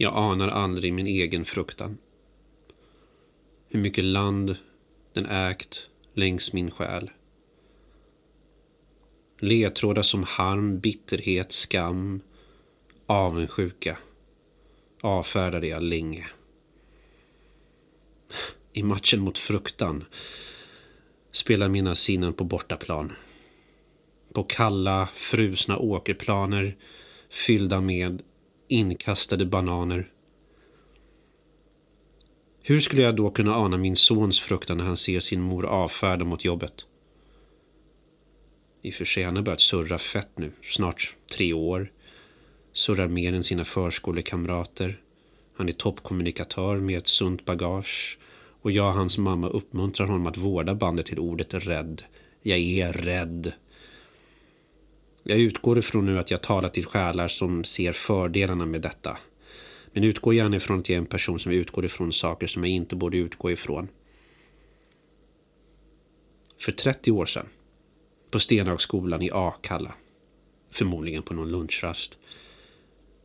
Jag anar aldrig min egen fruktan. Hur mycket land den ägt längs min själ. Ledtrådar som harm, bitterhet, skam, avundsjuka avfärdade jag länge. I matchen mot fruktan spelar mina sinnen på bortaplan. På kalla, frusna åkerplaner fyllda med inkastade bananer. Hur skulle jag då kunna ana min sons fruktan när han ser sin mor avfärda mot jobbet? I och för sig, han har börjat surra fett nu, snart tre år. Surrar mer än sina förskolekamrater. Han är toppkommunikatör med ett sunt bagage. Och jag och hans mamma uppmuntrar honom att vårda bandet till ordet rädd. Jag är rädd. Jag utgår ifrån nu att jag talar till själar som ser fördelarna med detta. Men utgår gärna ifrån att jag är en person som utgår ifrån saker som jag inte borde utgå ifrån. För 30 år sedan, på Stenhagsskolan i Akalla, förmodligen på någon lunchrast,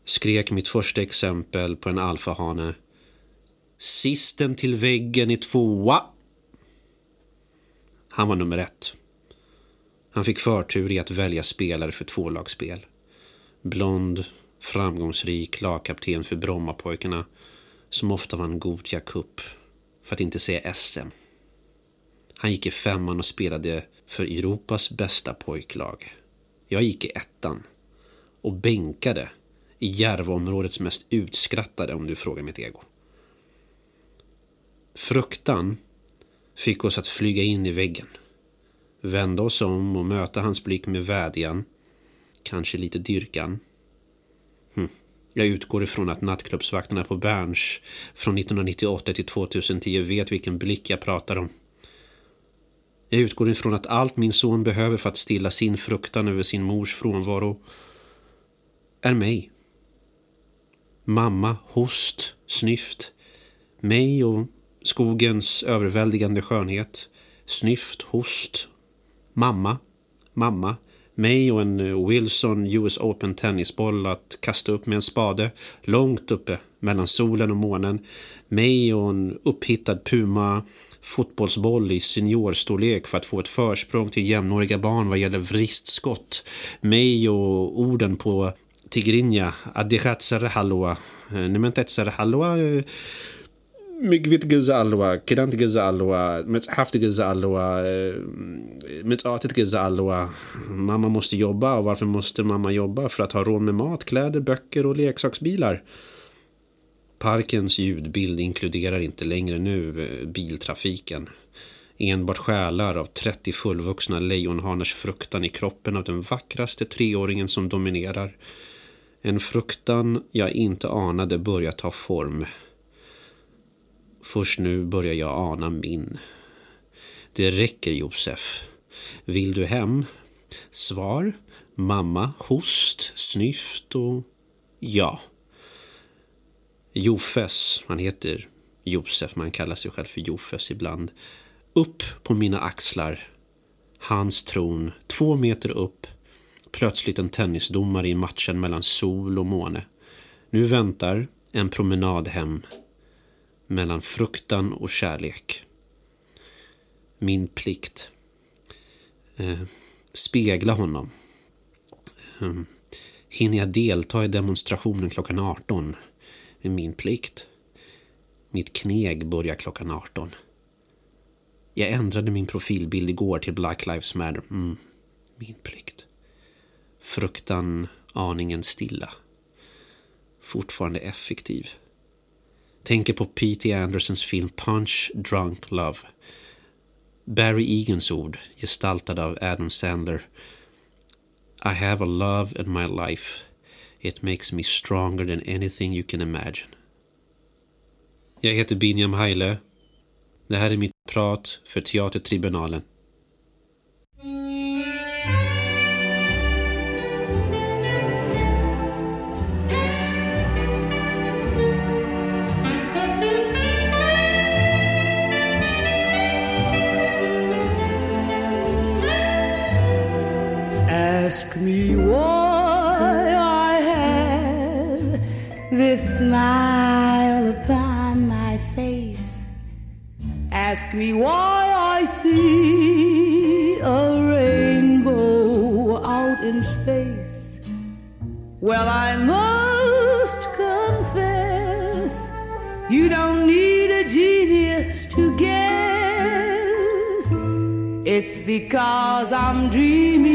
skrek mitt första exempel på en alfahane Sisten till väggen i tvåa. Han var nummer ett. Han fick förtur i att välja spelare för tvålagsspel. Blond, framgångsrik lagkapten för Brommapojkarna som ofta vann Gothia Cup, för att inte säga SM. Han gick i femman och spelade för Europas bästa pojklag. Jag gick i ettan och bänkade i Järvaområdets mest utskrattade om du frågar mitt ego. Fruktan fick oss att flyga in i väggen vända oss om och möta hans blick med vädjan, kanske lite dyrkan. Hm. Jag utgår ifrån att nattklubbsvakterna på Berns från 1998 till 2010 vet vilken blick jag pratar om. Jag utgår ifrån att allt min son behöver för att stilla sin fruktan över sin mors frånvaro är mig. Mamma, host, snyft. Mig och skogens överväldigande skönhet. Snyft, host mamma, mamma, mig och en eh, Wilson US Open tennisboll att kasta upp med en spade långt uppe mellan solen och månen. Mig och en upphittad Puma fotbollsboll i seniorstorlek för att få ett försprång till jämnåriga barn vad gäller vristskott. Mig och orden på tigrinja, adikhatsare halloa, eh, nementetsare halloa eh, ምግቢ ትገዛ ኣለዋ ክዳን ትገዛ ኣለዋ መፅሓፍ ትገዛ ኣለዋ መፃወቲ ትገዛ ኣለዋ mamma måste jobba och varför måste mamma jobba för att ha råd med mat, kläder, böcker och leksaksbilar Parkens ljudbild inkluderar inte längre nu eh, biltrafiken enbart själar av 30 fullvuxna lejonhaners fruktan i kroppen av den vackraste treåringen som dominerar. En fruktan jag inte anade börjar ta form. Först nu börjar jag ana min. Det räcker Josef. Vill du hem? Svar. Mamma, host, snyft och ja. Jofes, han heter Josef, man kallar sig själv för Jofes ibland. Upp på mina axlar. Hans tron, två meter upp. Plötsligt en tennisdomare i matchen mellan sol och måne. Nu väntar en promenad hem mellan fruktan och kärlek. Min plikt. Eh, spegla honom. Eh, hinner jag delta i demonstrationen klockan 18? är min plikt. Mitt kneg börjar klockan 18. Jag ändrade min profilbild igår till Black Lives Matter. Mm, min plikt. Fruktan aningen stilla. Fortfarande effektiv. Tänker på P.T. Andersons film Punch Drunk Love. Barry Egans ord, gestaltad av Adam Sandler. I have a love in my life. It makes me stronger than anything you can imagine. Jag heter Binyam Haile. Det här är mitt prat för Teatertribunalen. Me why I see a rainbow out in space. Well, I must confess, you don't need a genius to guess. It's because I'm dreamy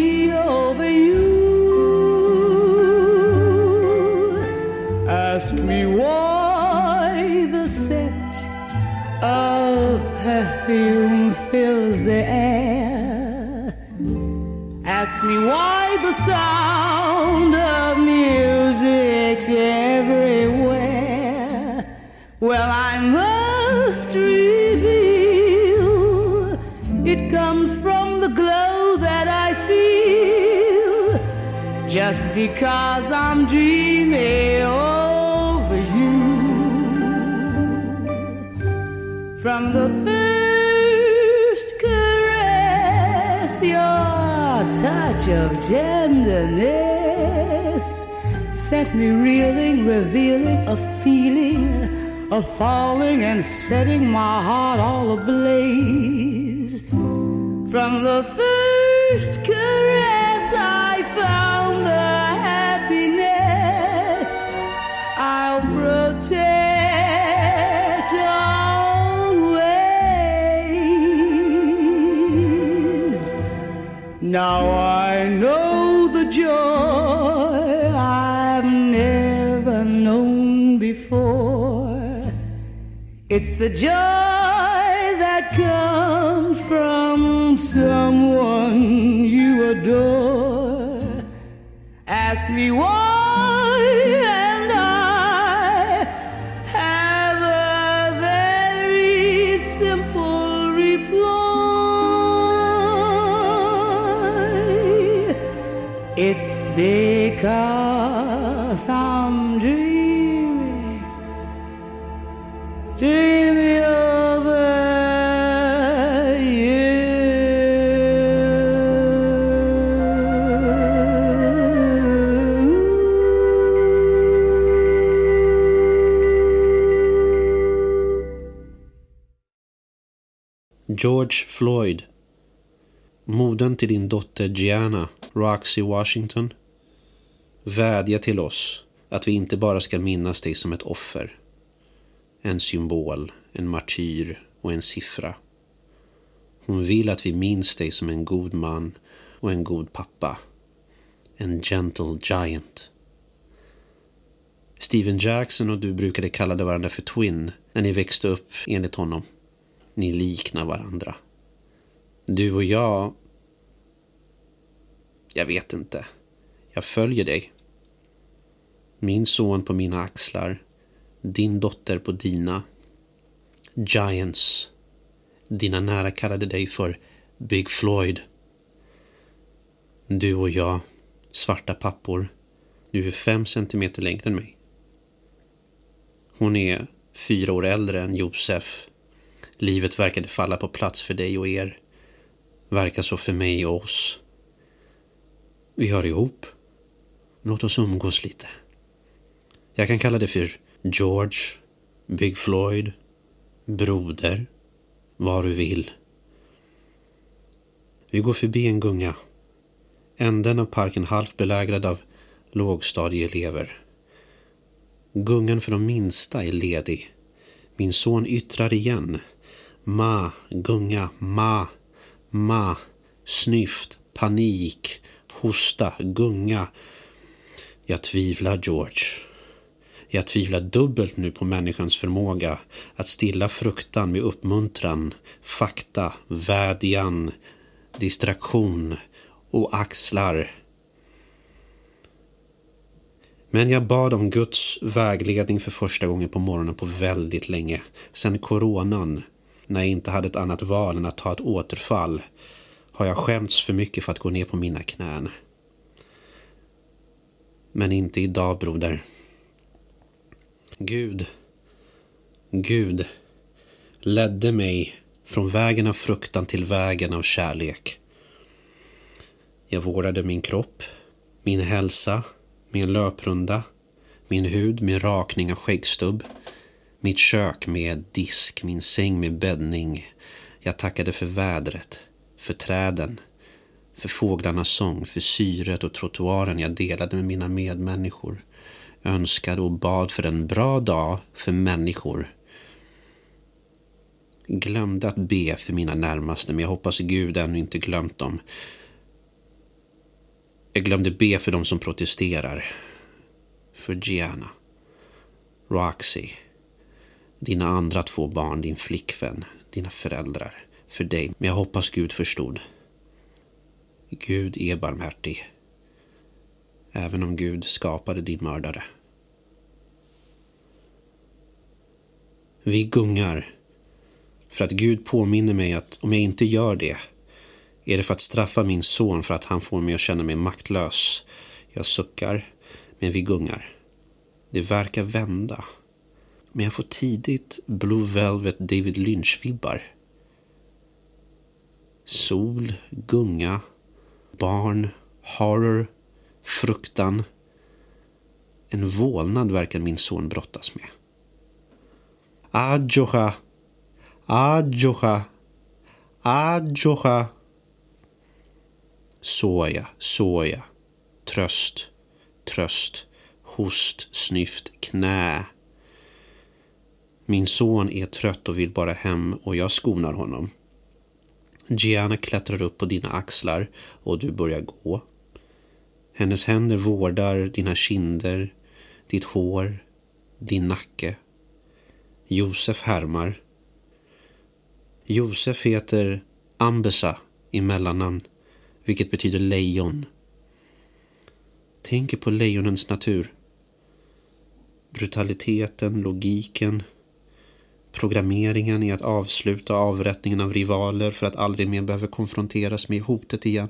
perfume fills the air. Ask me why the sound of music's everywhere. Well, I must reveal it comes from the glow that I feel just because I'm dreaming over you. From the touch of tenderness sent me reeling, revealing a feeling of falling and setting my heart all ablaze. From the first caress, I found the happiness I'll protect always. Now It's the joy that comes from someone you adore. Ask me why, George Floyd. Modern till din dotter Gianna, Roxy Washington. Vädja till oss att vi inte bara ska minnas dig som ett offer. En symbol, en martyr och en siffra. Hon vill att vi minns dig som en god man och en god pappa. En gentle giant. Steven Jackson och du brukade kalla varandra för twin när ni växte upp enligt honom. Ni liknar varandra. Du och jag... Jag vet inte. Jag följer dig. Min son på mina axlar. Din dotter på dina. Giants. Dina nära kallade dig för Big Floyd. Du och jag, svarta pappor. Du är fem centimeter längre än mig. Hon är fyra år äldre än Josef. Livet verkade falla på plats för dig och er. Verkar så för mig och oss. Vi hör ihop. Låt oss umgås lite. Jag kan kalla det för George, Big Floyd, broder, vad du vill. Vi går förbi en gunga. Änden av parken halvt belägrad av lågstadieelever. Gungan för de minsta är ledig. Min son yttrar igen. Ma, gunga, ma, ma, snyft, panik, hosta, gunga. Jag tvivlar, George. Jag tvivlar dubbelt nu på människans förmåga att stilla fruktan med uppmuntran, fakta, vädjan, distraktion och axlar. Men jag bad om Guds vägledning för första gången på morgonen på väldigt länge. sedan coronan, när jag inte hade ett annat val än att ta ett återfall, har jag skämts för mycket för att gå ner på mina knän. Men inte idag, broder. Gud, Gud ledde mig från vägen av fruktan till vägen av kärlek. Jag vårdade min kropp, min hälsa, min löprunda, min hud, min rakning av skäggstubb, mitt kök med disk, min säng med bäddning. Jag tackade för vädret, för träden, för fåglarnas sång, för syret och trottoaren jag delade med mina medmänniskor. Önskade och bad för en bra dag för människor. Glömde att be för mina närmaste, men jag hoppas Gud ännu inte glömt dem. Jag glömde be för dem som protesterar. För Gianna, Roxy, dina andra två barn, din flickvän, dina föräldrar, för dig. Men jag hoppas Gud förstod. Gud är barmhärtig. Även om Gud skapade din mördare. Vi gungar för att Gud påminner mig att om jag inte gör det är det för att straffa min son för att han får mig att känna mig maktlös. Jag suckar, men vi gungar. Det verkar vända. Men jag får tidigt Blue Velvet David Lynch-vibbar. Sol, gunga, barn, horror, fruktan. En vålnad verkar min son brottas med. Adjoha, adjoha, adjoha. Såja, såja. tröst, tröst, host, snyft, knä. Min son är trött och vill bara hem och jag skonar honom. Gianna klättrar upp på dina axlar och du börjar gå. Hennes händer vårdar dina kinder, ditt hår, din nacke. Josef härmar. Josef heter Ambesa i mellannamn, vilket betyder lejon. Tänker på lejonens natur. Brutaliteten, logiken, programmeringen i att avsluta avrättningen av rivaler för att aldrig mer behöva konfronteras med hotet igen.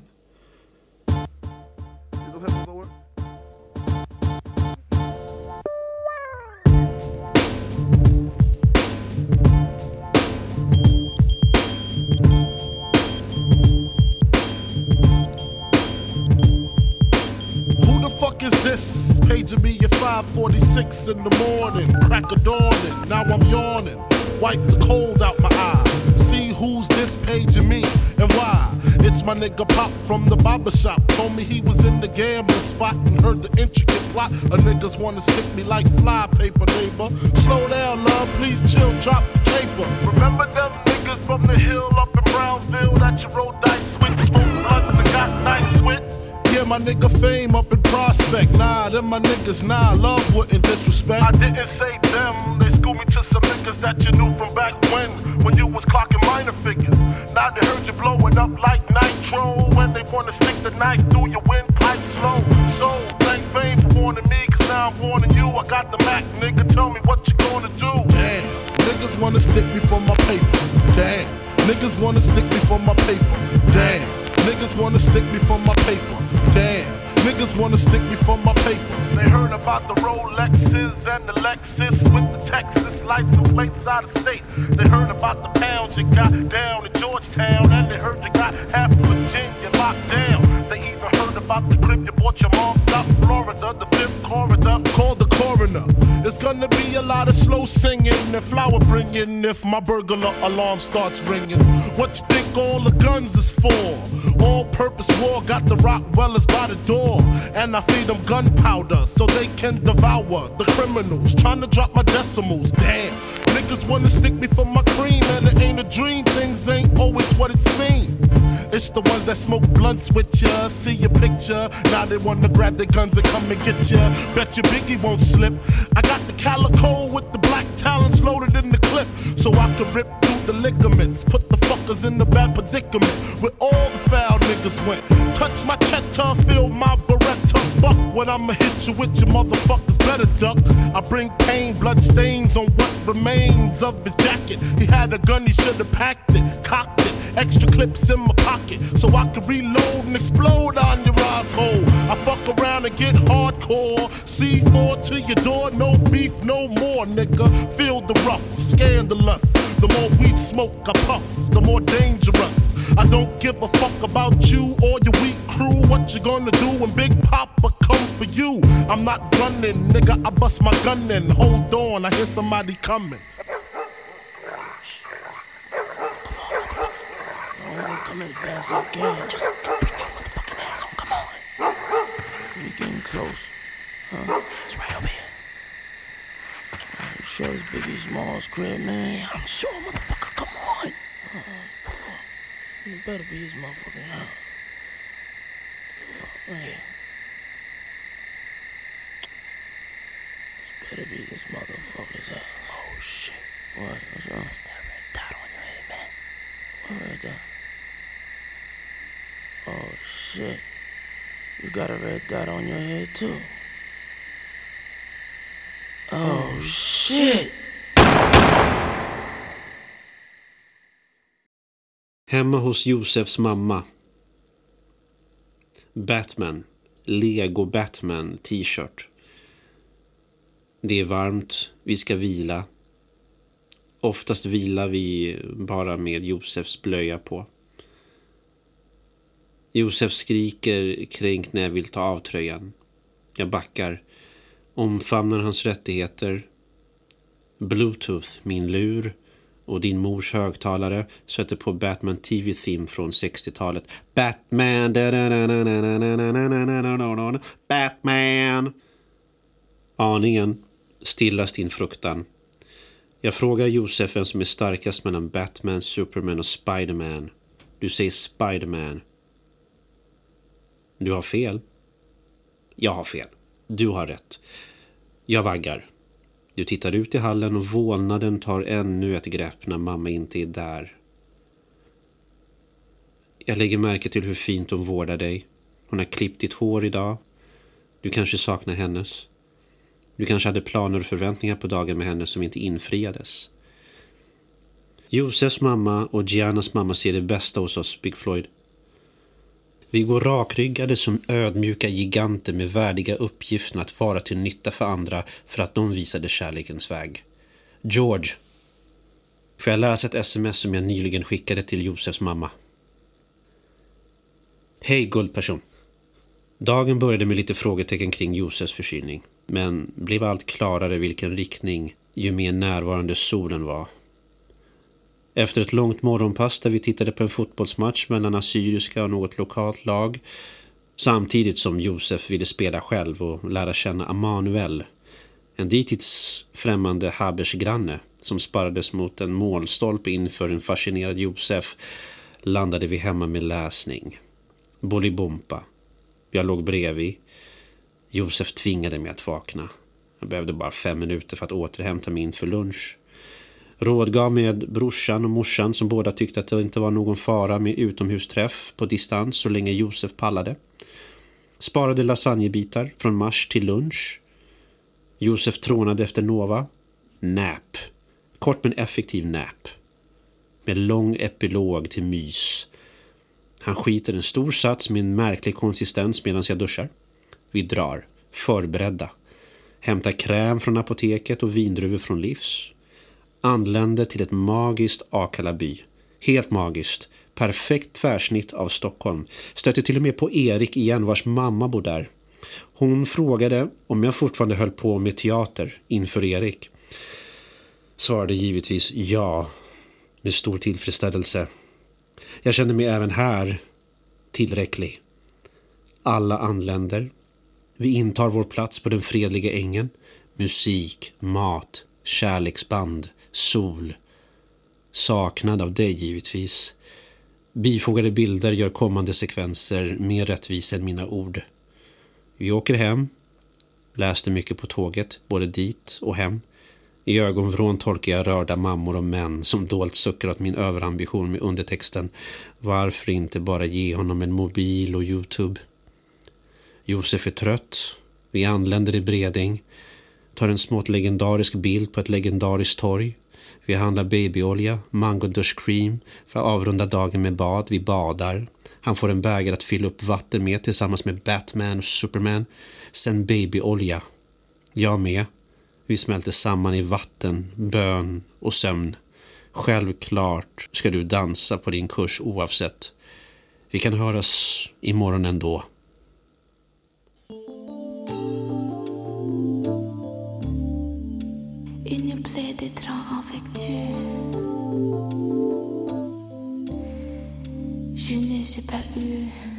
Who the fuck is this? Paging me at 546 in the morning. Crack of dawning. Now I'm yawning. Wipe the cold out my eye. See who's this paging me and why. It's my nigga Pop from the barber shop. Told me he was in the gambling spot and heard the intricate plot. A niggas wanna stick me like fly paper, neighbor. Slow down, love, please chill, drop the caper. Remember them niggas from the hill up in Brownsville that you rolled dice with? Smoke blunts and got nice my nigga fame up in prospect. Nah, them my niggas, nah, love wouldn't disrespect. I didn't say them, they schooled me to some niggas that you knew from back when, when you was clocking minor figures. Now they heard you blowing up like nitro, when they wanna stick the knife through your windpipe slow. So, thank fame for warning me, cause now I'm warning you. I got the Mac, nigga, tell me what you gonna do. Damn, niggas wanna stick me for my paper. Damn, niggas wanna stick me for my paper. Damn. Niggas wanna stick me for my paper. Damn. Niggas wanna stick me for my paper. They heard about the Rolexes and the Lexus with the Texas license plates out of state. They heard about the pounds you got down in Georgetown, and they heard you got half Virginia locked down. They even heard about the crib you bought your mom out Florida, the fifth corridor. Call the coroner. It's gonna be a lot of slow singing and flower bringing if my burglar alarm starts ringing. What you think all the guns is for? All purpose war got the Rockwellers by the door. And I feed them gunpowder so they can devour the criminals. Trying to drop my decimals. Damn. Niggas wanna stick me for my cream, and it ain't a dream. Things ain't always what it seems. It's the ones that smoke blunts with ya, see your picture. Now they wanna grab their guns and come and get ya. Bet your Biggie won't slip. I got the calico with the black talons loaded in the clip, so I can rip through the ligaments. Put the fuckers in the bad predicament where all the foul niggas went. Touch my cheddar, feel my beretta. Buck when I'ma hit you with your motherfuckers better duck. I bring pain, blood stains on what remains of his jacket. He had a gun, he should've packed it, cocked it. Extra clips in my pocket so I can reload and explode on your asshole. I fuck around and get hardcore. C4 to your door, no beef, no more, nigga. Feel the rough, scandalous. The more weed smoke I puff, the more dangerous. I don't give a fuck about you or your weak crew. what you gonna do when Big Papa come for you? I'm not running, nigga. I bust my gun in. Hold on, I hear somebody coming. Come as fast as I can. Just bring your motherfucking ass on. Come on. We getting close. Huh? It's right over here. You sure it's Biggie Smalls crib, man? Yeah, I'm sure, motherfucker. Come on. Uh, fuck. You better be his motherfucking house. Fuck, man. This better be this motherfucker's house. Oh, shit. What? What's wrong? What's that red dot on your head, man? What red dot? Oh shit. You got a red dot on your head too. Oh shit. Hemma hos Josefs mamma. Batman. Lego Batman t-shirt. Det är varmt, vi ska vila. Oftast vilar vi bara med Josefs blöja på. Josef skriker kränkt när jag vill ta av tröjan. Jag backar, omfamnar hans rättigheter. Bluetooth, min lur och din mors högtalare sätter på Batman TV-theme från 60-talet. Batman! Batman! Aningen stillas din fruktan. Jag frågar Josef vem som är starkast mellan Batman, Superman och Spiderman. Du säger Spiderman. Du har fel. Jag har fel. Du har rätt. Jag vaggar. Du tittar ut i hallen och vålnaden tar ännu ett grepp när mamma inte är där. Jag lägger märke till hur fint hon vårdar dig. Hon har klippt ditt hår idag. Du kanske saknar hennes. Du kanske hade planer och förväntningar på dagen med henne som inte infriades. Josefs mamma och Giannas mamma ser det bästa hos oss, Big Floyd. Vi går rakryggade som ödmjuka giganter med värdiga uppgiften att vara till nytta för andra för att de visade kärlekens väg. George. Får jag läsa ett sms som jag nyligen skickade till Josefs mamma? Hej guldperson. Dagen började med lite frågetecken kring Josefs förkylning men blev allt klarare vilken riktning ju mer närvarande solen var efter ett långt morgonpass där vi tittade på en fotbollsmatch mellan assyriska och något lokalt lag samtidigt som Josef ville spela själv och lära känna Amanuel en dittills främmande Habers-granne som sparrades mot en målstolpe inför en fascinerad Josef landade vi hemma med läsning. Bolibompa. Jag låg bredvid. Josef tvingade mig att vakna. Jag behövde bara fem minuter för att återhämta mig inför lunch rådgav med brorsan och morsan som båda tyckte att det inte var någon fara med utomhusträff på distans så länge Josef pallade. Sparade lasagnebitar från mars till lunch. Josef trånade efter Nova. Nap. Kort men effektiv nap. Med lång epilog till mys. Han skiter en stor sats med en märklig konsistens medan jag duschar. Vi drar. Förberedda. Hämtar kräm från apoteket och vindruvor från Livs anländer till ett magiskt Akalaby. Helt magiskt. Perfekt tvärsnitt av Stockholm. Stötte till och med på Erik igen vars mamma bor där. Hon frågade om jag fortfarande höll på med teater inför Erik. Svarade givetvis ja. Med stor tillfredsställelse. Jag kände mig även här tillräcklig. Alla anländer. Vi intar vår plats på den fredliga ängen. Musik, mat, kärleksband, sol. Saknad av dig givetvis. Bifogade bilder gör kommande sekvenser mer rättvisa än mina ord. Vi åker hem. Läste mycket på tåget, både dit och hem. I ögonvrån tolkar jag rörda mammor och män som dolt suckar åt min överambition med undertexten Varför inte bara ge honom en mobil och Youtube? Josef är trött. Vi anländer i Bredäng. Tar en smått legendarisk bild på ett legendariskt torg. Vi handlar babyolja, mango dusch cream för att avrunda dagen med bad. Vi badar. Han får en bägare att fylla upp vatten med tillsammans med Batman och Superman. Sen babyolja. Jag med. Vi smälter samman i vatten, bön och sömn. Självklart ska du dansa på din kurs oavsett. Vi kan höras imorgon ändå. des trains affectueux. Je ne sais pas eu.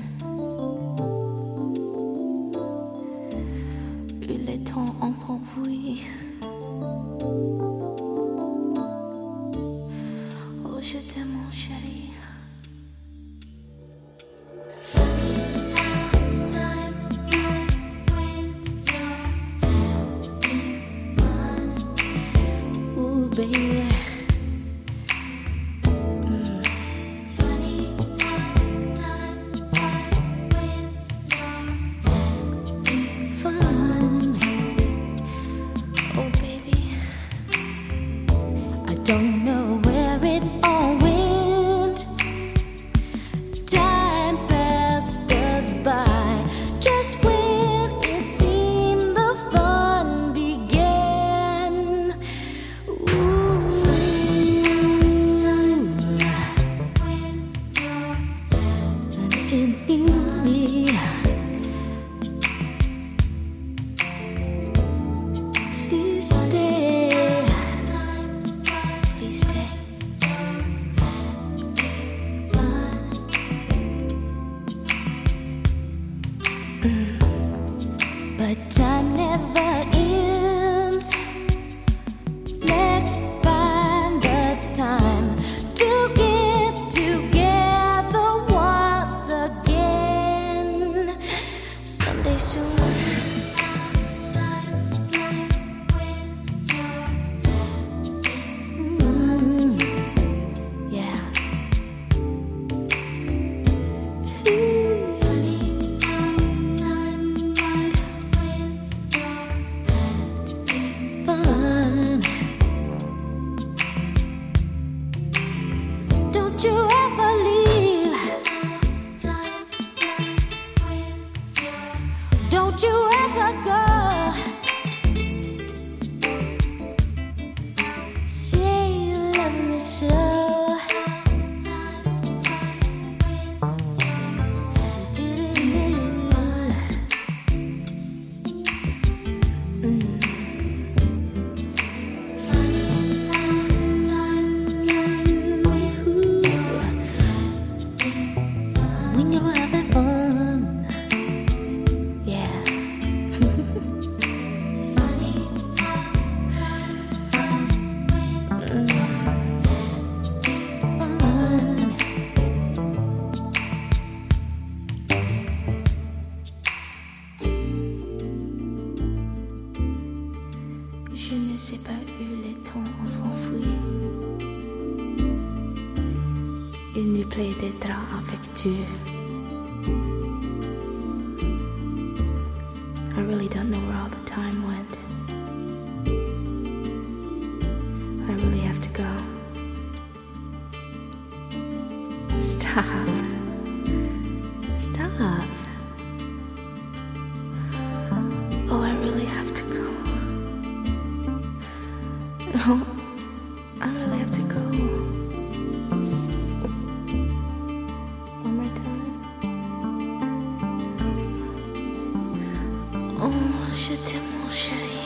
是。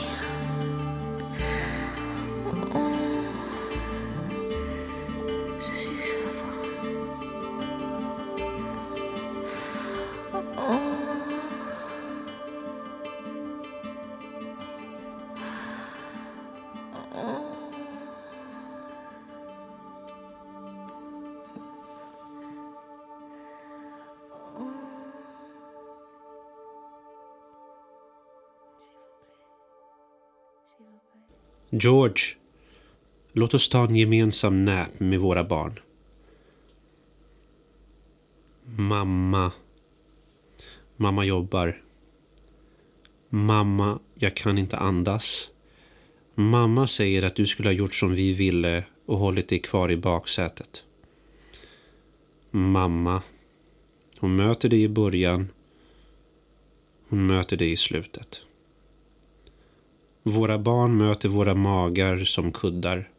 George, låt oss ta en gemensam nap med våra barn. Mamma. Mamma jobbar. Mamma, jag kan inte andas. Mamma säger att du skulle ha gjort som vi ville och hållit dig kvar i baksätet. Mamma. Hon möter dig i början. Hon möter dig i slutet. Våra barn möter våra magar som kuddar.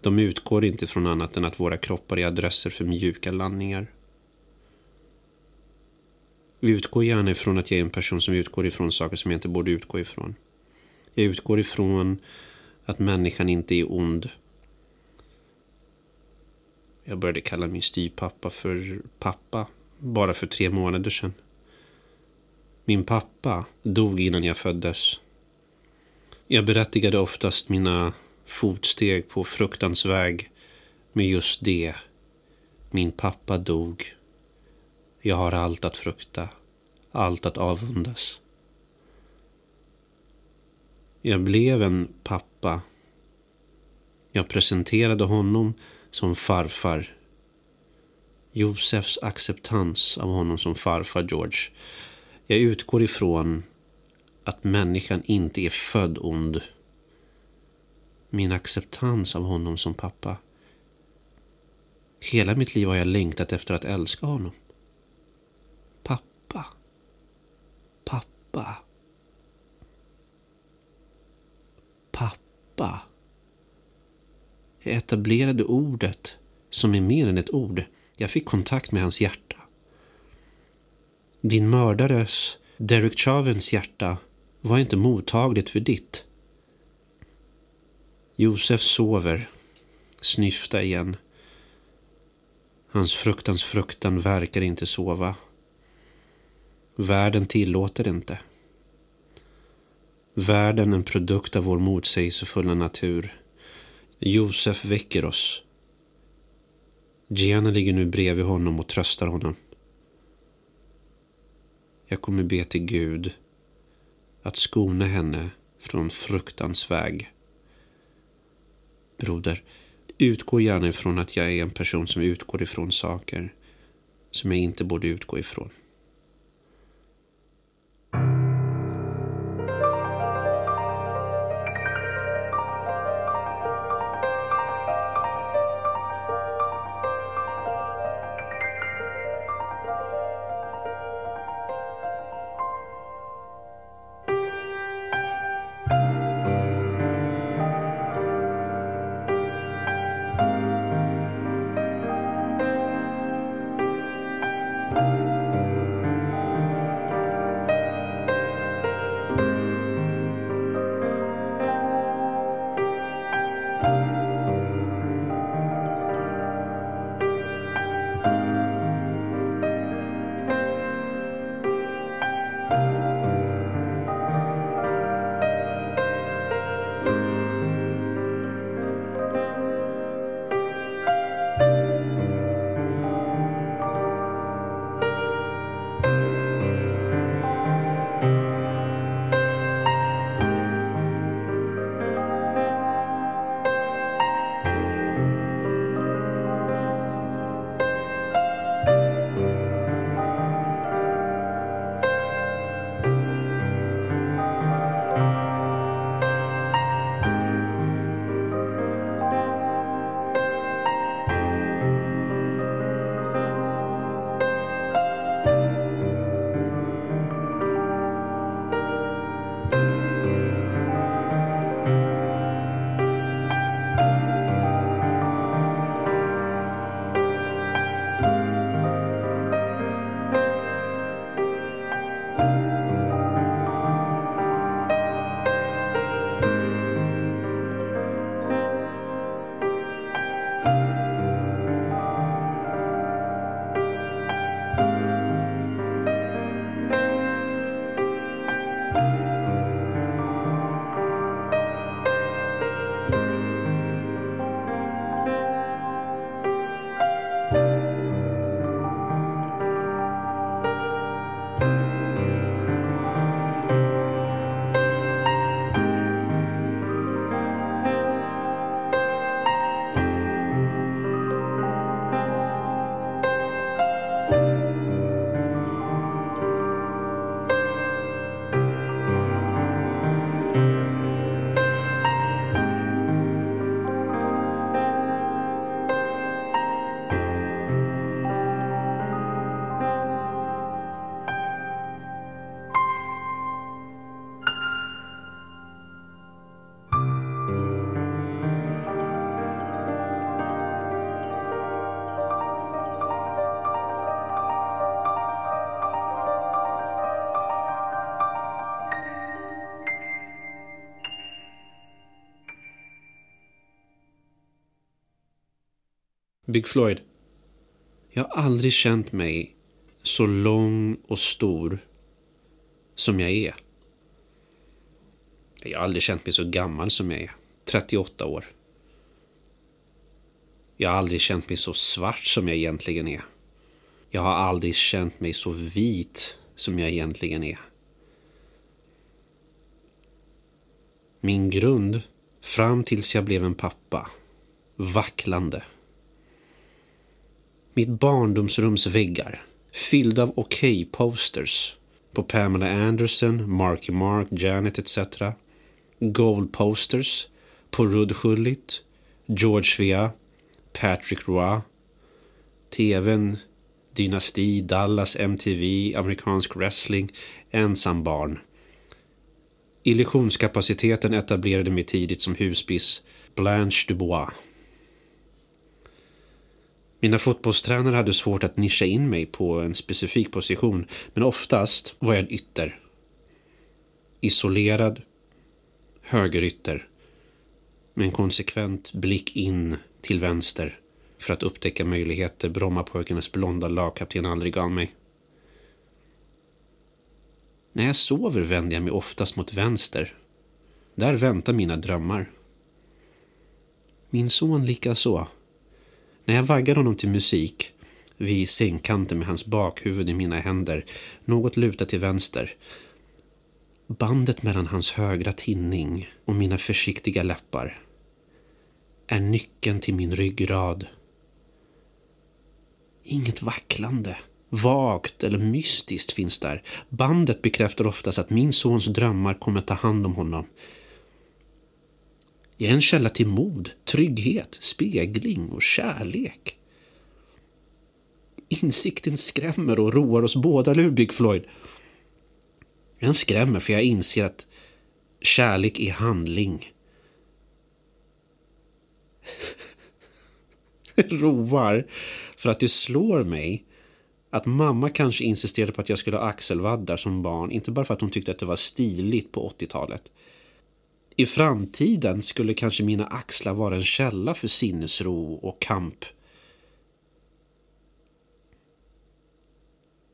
De utgår inte från annat än att våra kroppar är adresser för mjuka landningar. Utgå gärna ifrån att jag är en person som utgår ifrån saker som jag inte borde utgå ifrån. Jag utgår ifrån att människan inte är ond. Jag började kalla min styvpappa för pappa bara för tre månader sedan. Min pappa dog innan jag föddes. Jag berättigade oftast mina fotsteg på fruktans väg med just det. Min pappa dog. Jag har allt att frukta, allt att avundas. Jag blev en pappa. Jag presenterade honom som farfar. Josefs acceptans av honom som farfar George. Jag utgår ifrån att människan inte är född ond. Min acceptans av honom som pappa. Hela mitt liv har jag längtat efter att älska honom. Pappa. Pappa. Pappa. Jag etablerade ordet som är mer än ett ord. Jag fick kontakt med hans hjärta. Din mördares, Derek Chavens hjärta var inte mottagligt för ditt. Josef sover, snyfta igen. Hans fruktans fruktan verkar inte sova. Världen tillåter inte. Världen en produkt av vår motsägelsefulla natur. Josef väcker oss. Gianna ligger nu bredvid honom och tröstar honom. Jag kommer be till Gud att skona henne från fruktans väg. Broder, utgå gärna ifrån att jag är en person som utgår ifrån saker som jag inte borde utgå ifrån. Big Floyd. Jag har aldrig känt mig så lång och stor som jag är. Jag har aldrig känt mig så gammal som jag är. 38 år. Jag har aldrig känt mig så svart som jag egentligen är. Jag har aldrig känt mig så vit som jag egentligen är. Min grund, fram tills jag blev en pappa, vacklande. Mitt barndomsrums väggar, fyllda av okej-posters på Pamela Anderson, Marky Mark, Janet etc. Gold-posters på Rudd Schullit, George Vea, Patrick Roy, TVn, Dynasti, Dallas, MTV, amerikansk wrestling, ensam barn. Illusionskapaciteten etablerade mig tidigt som husbiss Blanche Dubois. Mina fotbollstränare hade svårt att nischa in mig på en specifik position men oftast var jag en ytter. Isolerad, högerytter med en konsekvent blick in till vänster för att upptäcka möjligheter Brommapojkarnas blonda lagkapten aldrig gav mig. När jag sover vänder jag mig oftast mot vänster. Där väntar mina drömmar. Min son likaså. När jag vaggar honom till musik vid sängkanten med hans bakhuvud i mina händer, något lutat till vänster. Bandet mellan hans högra tinning och mina försiktiga läppar är nyckeln till min ryggrad. Inget vacklande, vagt eller mystiskt finns där. Bandet bekräftar oftast att min sons drömmar kommer ta hand om honom. Jag är en källa till mod, trygghet, spegling och kärlek. Insikten skrämmer och roar oss båda, eller hur Big Floyd? Den skrämmer för jag inser att kärlek är handling. roar för att det slår mig att mamma kanske insisterade på att jag skulle ha axelvaddar som barn, inte bara för att hon tyckte att det var stiligt på 80-talet. I framtiden skulle kanske mina axlar vara en källa för sinnesro och kamp.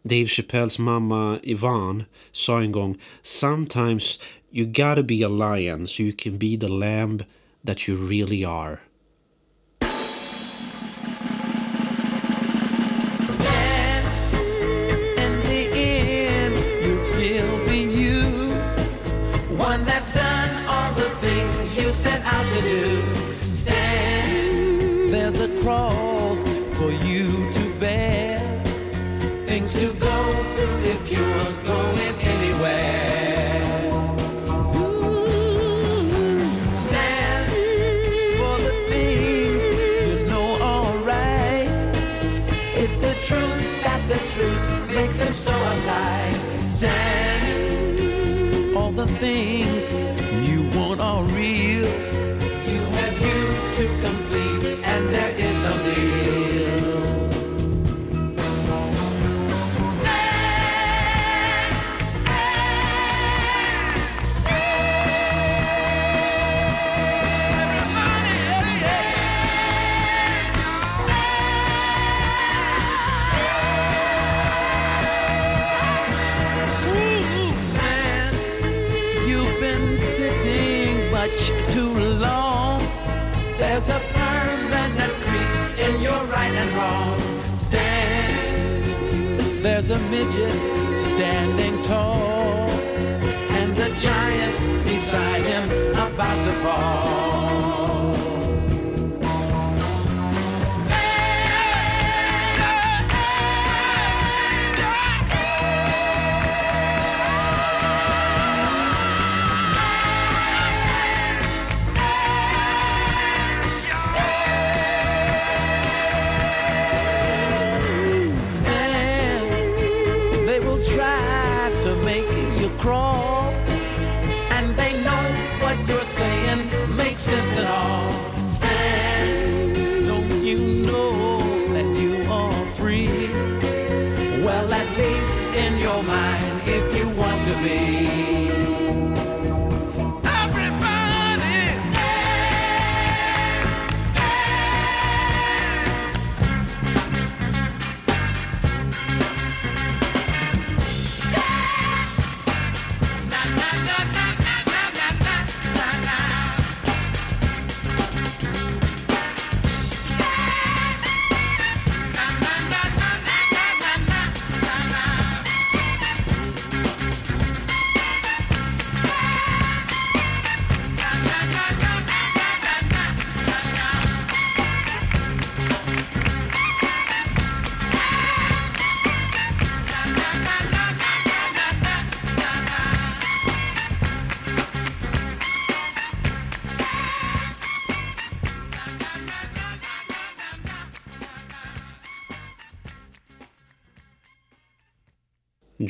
Dave Chappelles mamma Yvonne sa en gång Sometimes you gotta be a lion so you can be the lamb that you really are. Set out to do. Stand, there's a cross for you to bear. Things to go through if you're going anywhere. Stand for the things you know are right. It's the truth that the truth makes them so alive. Stand. All the things There's a midget standing tall,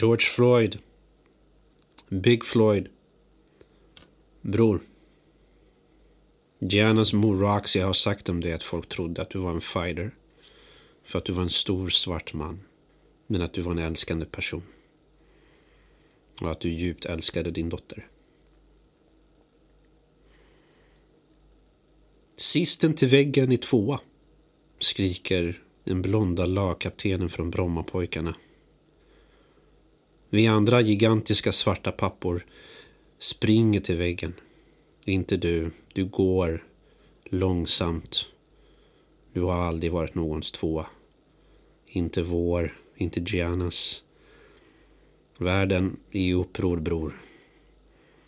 George Floyd. Big Floyd. Bror. Giannas mor Roxy har sagt om dig att folk trodde att du var en fighter. För att du var en stor svart man. Men att du var en älskande person. Och att du djupt älskade din dotter. Sisten till väggen i tvåa. Skriker den blonda lagkaptenen från Brommapojkarna. Vi andra gigantiska svarta pappor springer till väggen. Inte du. Du går långsamt. Du har aldrig varit någons tvåa. Inte vår, inte Giannas. Världen är i uppror, bror.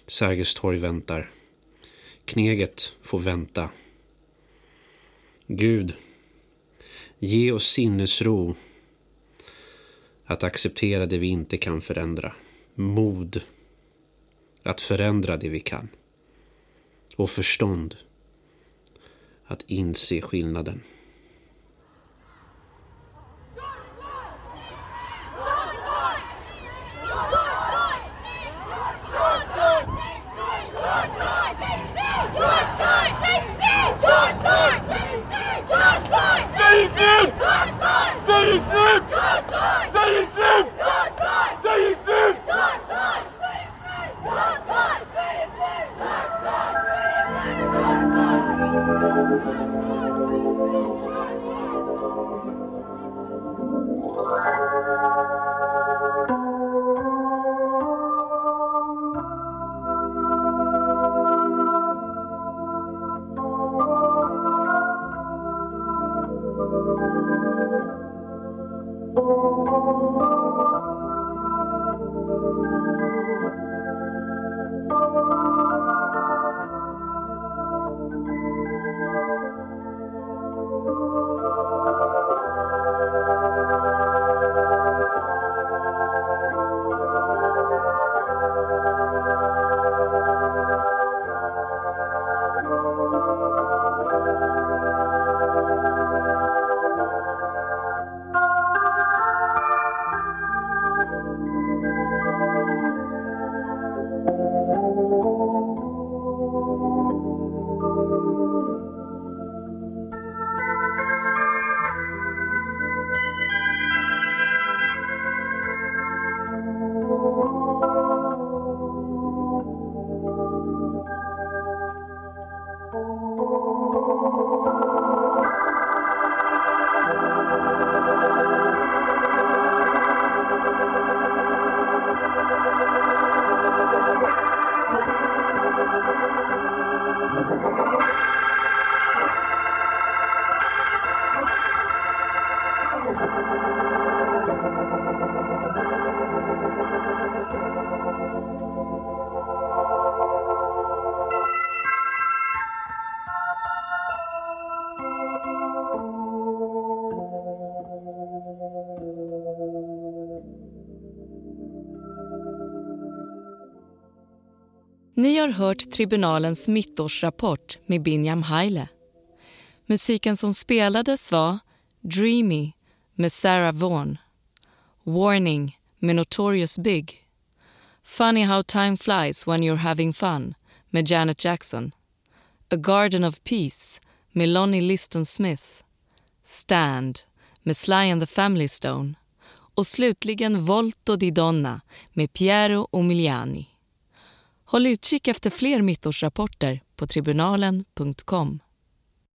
Sergels torg väntar. Kneget får vänta. Gud, ge oss sinnesro att acceptera det vi inte kan förändra. Mod att förändra det vi kan. Och förstånd att inse skillnaden. Hört Tribunalens mittårsrapport med Binyam Haile. Musiken som spelades var Dreamy med Sarah Vaughan, Warning med Notorious Big, Funny how time flies when you're having fun med Janet Jackson, A Garden of Peace med Lonnie Liston Smith, Stand med Sly and the Family Stone. Och slutligen Volto di Donna med Piero Umiliani. Håll utkik efter fler mittårsrapporter på tribunalen.com.